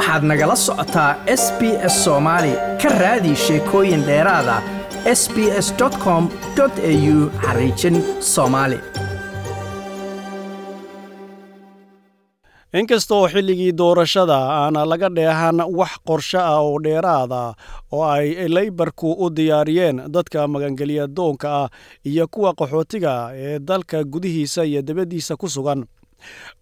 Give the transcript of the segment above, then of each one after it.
waxaad nagala socotaa s b s soomaali ka raadi sheekooyin dheeraada s b s com au xariijin soomaali inkastoo xilligii doorashada aana laga dheehan wax qorshe ah oo dheeraada oo ay leybarku u diyaariyeen dadka magangelya doonka ah iyo kuwa qaxootiga ee dalka gudihiisa iyo dibaddiisa ku sugan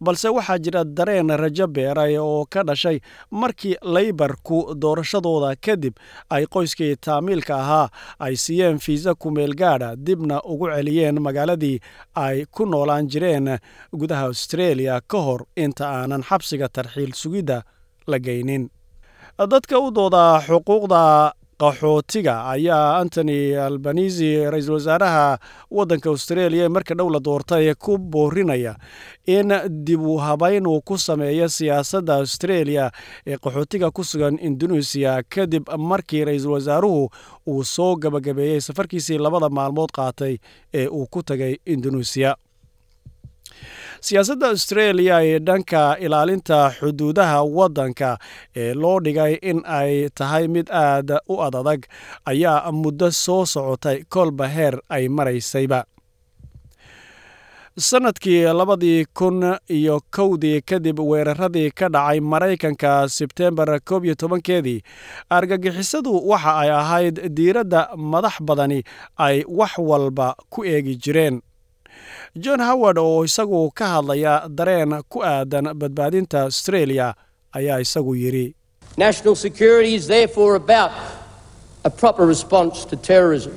balse waxaa jira dareen rajo beeray oo ka dhashay markii leybarku doorashadooda kadib ay qoyskii taamiilka ahaa ay siiyeen fiisa kumeel gaadha dibna ugu celiyeen magaaladii ay ku noolaan jireen gudaha austreeliya ka hor inta aanan xabsiga tarxiil sugidda la geynin. Dadka u dooda xuquuqda qaxootiga ayaa antony albanisi ra'iisul wasaaraha waddanka austreeliya ee marka dhow la doortay ku boorinaya in dib u uu ku sameeyo siyaasadda austreeliya ee qaxootiga ku sugan induneisiya kadib markii ra'iisul wasaaruhu uu soo gabagabeeyey safarkiisii labada maalmood qaatay ee uu ku tagay induneisiya siyaasadda austreeliya ee dhanka ilaalinta xuduudaha waddanka ee loo dhigay in ay tahay mid aad u adadag ayaa muddo soo socotay kolba heer ay maraysayba. Sannadkii labadii kun iyo kowdii kadib weeraradii ka dhacay maraykanka sebtembar koob iyo tobankeedii argagixisadu waxa ay ahayd diiradda madax badani ay wax walba ku eegi jireen john howard oo isagu ka hadlaya dareen ku aadan badbaadinta australia ayaa isagu yidhi National security is therefore about a proper response to terrorism.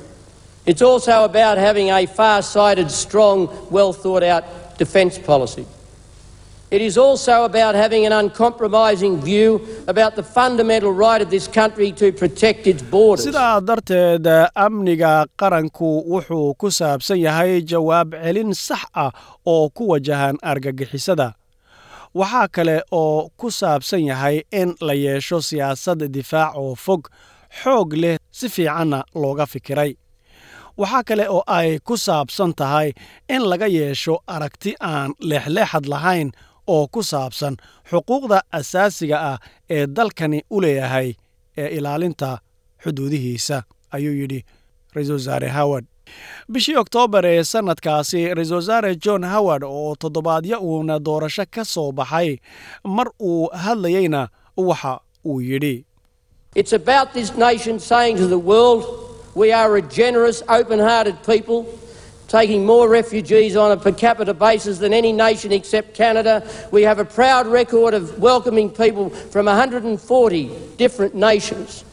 It's also about having a far sighted, strong, well thought out defence policy. It is also about having an uncompromising view about the fundamental right of this country to protect its borders. sidaa darteed amniga qaranku wuxuu ku saabsan yahay jawaab celin sax ah oo ku wajahan argagixisada waxaa kale oo ku saabsan yahay in la yeesho siyaasad difaac oo fog xoog leh si fiicanna looga fikiray waxaa kale oo ay ku saabsan tahay in laga yeesho aragti aan leexleexad lahayn oo ku saabsan xuquuqda asaasiga ah ee dalkani u leeyahay ee ilaalinta xuduudihiisa ayuu yidhi ra'iisul wasaare howard. Bishii oktoobar ee sannadkaasi ra'iisul wasaare john howard oo toddobaadyo uuna doorasho ka soo baxay mar uu hadlayeyna waxa uu yidhi Taking more refugees on a per capita basis than any nation except Canada. We have a proud record of welcoming people from 140 different nations.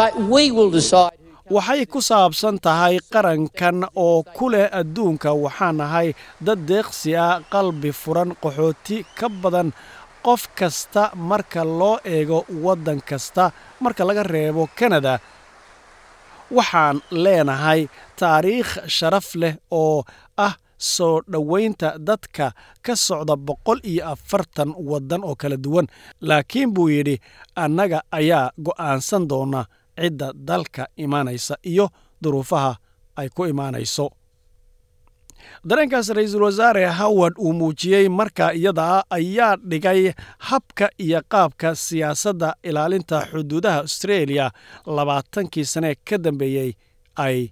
But we will decide. waxay ku saabsan tahay qarankan oo ku leh adduunka waxaan nahay dad deeqsi ah qalbi furan qaxooti ka badan qof kasta marka loo eego waddan kasta marka laga reebo kanada waxaan leenahay taariikh sharaf leh oo ah soo dhowaynta dadka ka socda boqol iyo afartan waddan oo kala duwan. Laakiin buu yidhi annaga ayaa go'aansan doona cidda dalka imaanaysa iyo duruufaha ay ku imaanayso dareenkaas ra'iisul wasaare howard uu muujiyey marka iyada ayaa dhigay habka iyo qaabka siyaasadda ilaalinta xuduudaha austreeliya labaatankii sane ka dambeeyey ay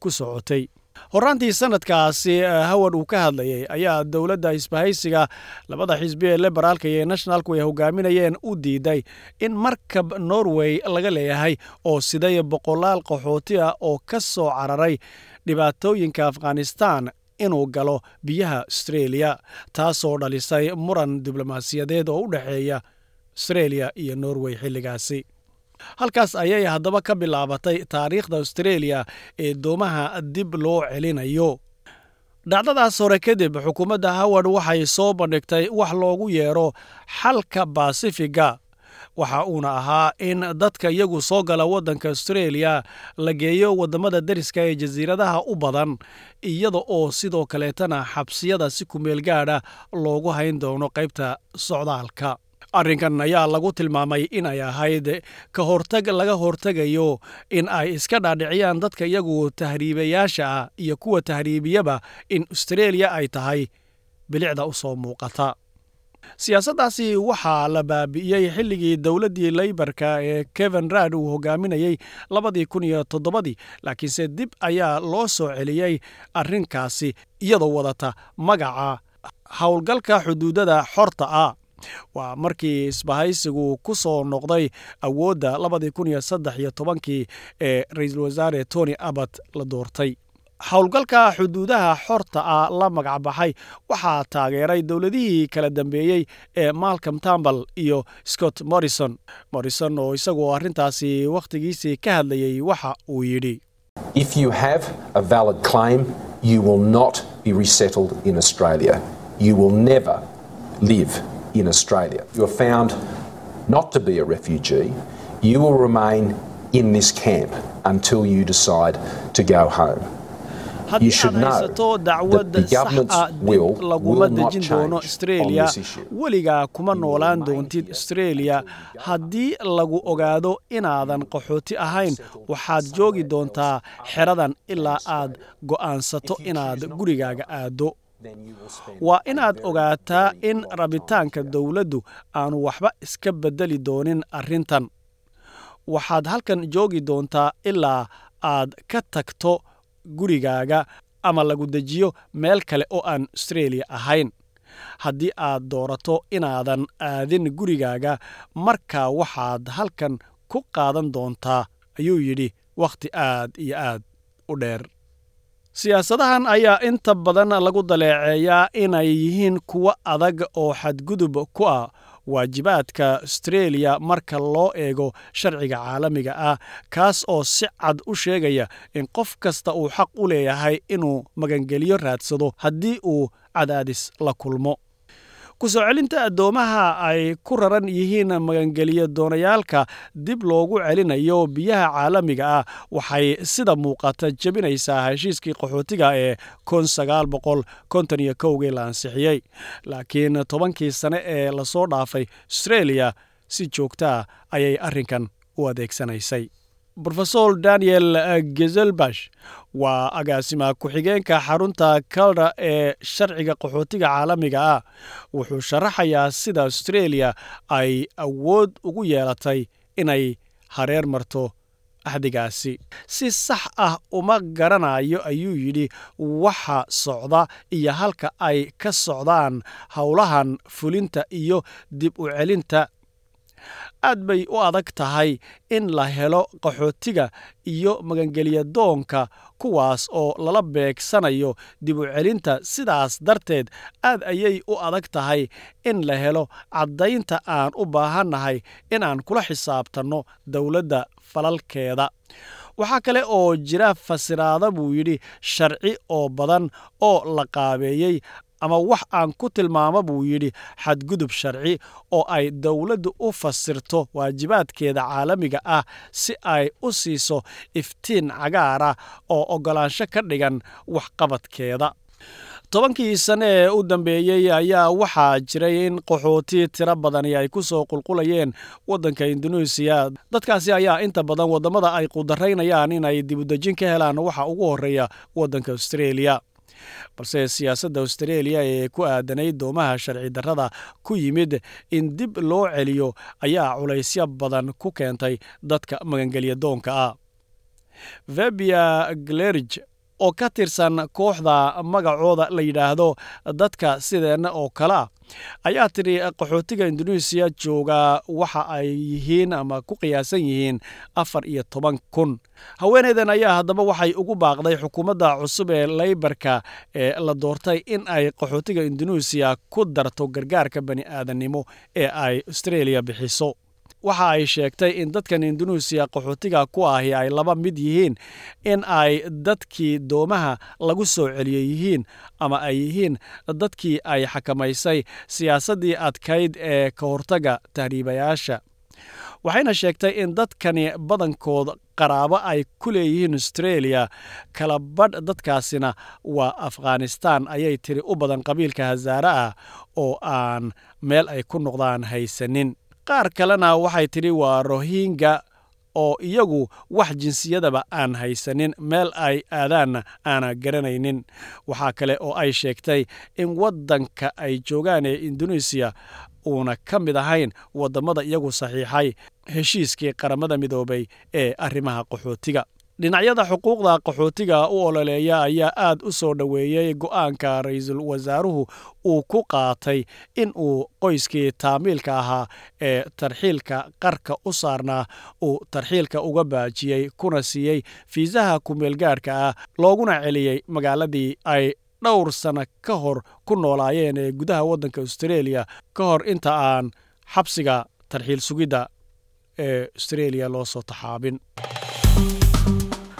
ku socotay. Horraantii sannadkaasi howard uu ka hadlayay ayaa dowladda isbahaysiga labada xisbi ee liberaalka iyo nationalku ay hogaaminayeen u diiday in markab norway laga leeyahay oo siday boqolaal qaxooti ah oo ka soo cararay dhibaatooyinka afghanistan inuu galo biyaha austreeliya taasoo dhalisay muran diblomaasiyadeed oo u dhexeeya austreeliya iyo norway xilligaasi. Halkaas ayay haddaba ka bilaabatay taariikhda austreeliya ee doomaha dib loo celinayo. Dhacdadaas hore kadib xukuumadda howard waxay soo bandhigtay wax loogu yeero xalka baasifiga waxa uuna ahaa in dadka iyagu soo gala waddanka austreeliya la geeyo waddamada deriska ee jasiiradaha u badan iyada oo sidoo kaleetana xabsiyada si kumeel gaadha loogu hayn doono qaybta socdaalka. Arrinkan ayaa lagu tilmaamay inay ahayd ka hortag laga hortegayo in ay iska dhaadhiciyaan dadka iyagu tahriibayaasha ah iyo kuwa tahriibiyaba in austreeliya ay tahay bilicda u soo muuqata siyaasaddaasi waxaa la baabi'iyey xilligii dowladdii leybarka ee keven rad uu hogaaminayey labadii kun iyo toddobadii laakiinse dib ayaa loo soo celiyey arrinkaasi iyadoo wadata magaca howlgalka xuduudada xorta ah waa markii isbahaysigu ku soo noqday awoodda labadii kun iyo saddex iyo tobankii ee ra'iisul wasaare tony abbot la doortay howlgalka xuduudaha xorta ah la magac baxay waxaa taageeray dowladihii kala dambeeyey ee malcom tambal iyo scott morrison. Morrison oo isagoo arrintaasi wakhtigiisii ka hadlayey waxa uu yidhi If you should know haysato that dacwad the sax government's ah dib will laguma will not dejin change doono on this issue. weligaa kuma noolaan doontid australia. haddii lagu ogaado inaadan qaxooti ahayn waxaad joogi doontaa xeradan ilaa aad go'aansato inaad gurigaaga aado waa inaad ogaataa in rabitaanka dowladdu aanu waxba iska beddeli doonin arrintan. Waxaad halkan joogi doontaa ilaa aad ka tagto gurigaaga ama lagu dejiyo meel kale oo aan australia ahayn. Haddii aad doorato inaadan aadin gurigaaga markaa waxaad halkan ku qaadan doontaa ayuu yidhi wakhti aad iyo aad u dheer. Siyaasadahan ayaa inta badan lagu daleeceeyaa inay yihiin kuwo adag oo xadgudub ku ah waajibaadka australia marka loo eego sharciga caalamiga ah kaas oo si cad u sheegaya in qof kasta uu xaq u leeyahay inuu magangelyo raadsado haddii uu cadaadis la kulmo ku soo celinta addoomaha ay ku raran yihiin magangeliyo doonayaalka dib loogu celinayo biyaha caalamiga ah. Waxay sida muuqata jebinaysaa heshiiskii qaxootiga ee kowgii la ansixiyey. Laakiin tobankii sane ee la soo dhaafay australia si joogtaa ayay arrinkan u adeegsanaysay rofesor daniel gezelbash waa agaasima ku-xigeenka xarunta kalda ee sharciga qaxootiga caalamiga ah. Wuxuu sharaxayaa sida australia ay awood ugu yeelatay inay hareer marto axdigaasi si sax ah uma garanayo ayuu yidhi waxa socda iyo halka ay ka socdaan howlahan fulinta iyo dib u celinta aad bay u adag tahay in la helo qaxootiga iyo magangelyadoonka kuwaas oo lala beegsanayo dib u celinta sidaas darteed aad ayay u adag tahay in la helo caddaynta aan u baahannahay in aan kula xisaabtanno dowladda falalkeeda. Waxaa kale oo jira fasiraada buu yidhi sharci oo badan oo la qaabeeyey ama wax aan ku tilmaamo buu yidhi xadgudub sharci oo ay dowladdu u fasirto waajibaadkeeda caalamiga ah si ay u siiso iftiin cagaara oo oggolaansho ka dhigan waxqabadkeeda. Tobankii sane ee u dambeeyey ayaa waxaa jiray in qaxooti tiro badani ay ku soo qulqulayeen waddanka induneisiya dadkaasi ayaa inta badan waddamada ay qudaraynayaan inay dibudejin ka helaan waxa ugu horreeya waddanka australia balse siyaasadda australia ee ku aadanay doomaha sharci darrada ku yimid in dib loo celiyo ayaa culaysyo badan ku keentay dadka magangelyadoonka ah. Vebia glerige oo ka tirsan kooxda magacooda la yidhaahdo dadka sideenna oo kale ah. Ayaa tidhi qaxootiga induneisiya jooga waxa ay yihiin ama ku qiyaasan yihiin afar iyo toban kun. Haweeneydan ayaa haddaba waxay ugu baaqday xukuumadda cusub ee leybarka ee la doortay in ay qaxootiga induneisiya ku darto gargaarka bani aadannimo ee ay australia bixiso waxa ay sheegtay in dadkan induneisiya qaxootiga ku ahi ay laba mid yihiin in ay dadkii doomaha lagu soo celiye yihiin ama ay yihiin dadkii ay xakamaysay siyaasaddii adkayd ee ka hortaga tahriibayaasha. Waxayna sheegtay in dadkani badankood qaraabo ay ku leeyihiin australia kala badh dadkaasina waa afghanistan ayay tiri u badan qabiilka hasaare ah oo aan meel ay ku noqdaan haysanin qaar kalena waxay tidhi waa rohingya oo iyagu wax jinsiyadaba aan haysanin meel ay aadaanna aana garanaynin. Waxaa kale oo ay sheegtay in waddanka ay joogaan ee indonesiya uuna ka mid ahayn waddamada iyagu saxiixay heshiiskii qaramada midoobay ee arrimaha qaxootiga dhinacyada xuquuqda qaxootiga u ololeeya ayaa aad u soo dhoweeyey go'aanka ra'iisul wasaaruhu uu ku qaatay in uu qoyskii taamiilka ahaa ee tarxiilka qarka u saarnaa uu tarxiilka uga baajiyey kuna siiyey fiisaha kumeelgaarhka ah looguna celiyey magaaladii ay dhowr sanno ka hor ku noolaayeen ee gudaha waddanka austareeliya ka hor inta aan xabsiga tarxiil sugidda ee austareeliya loo soo taxaabin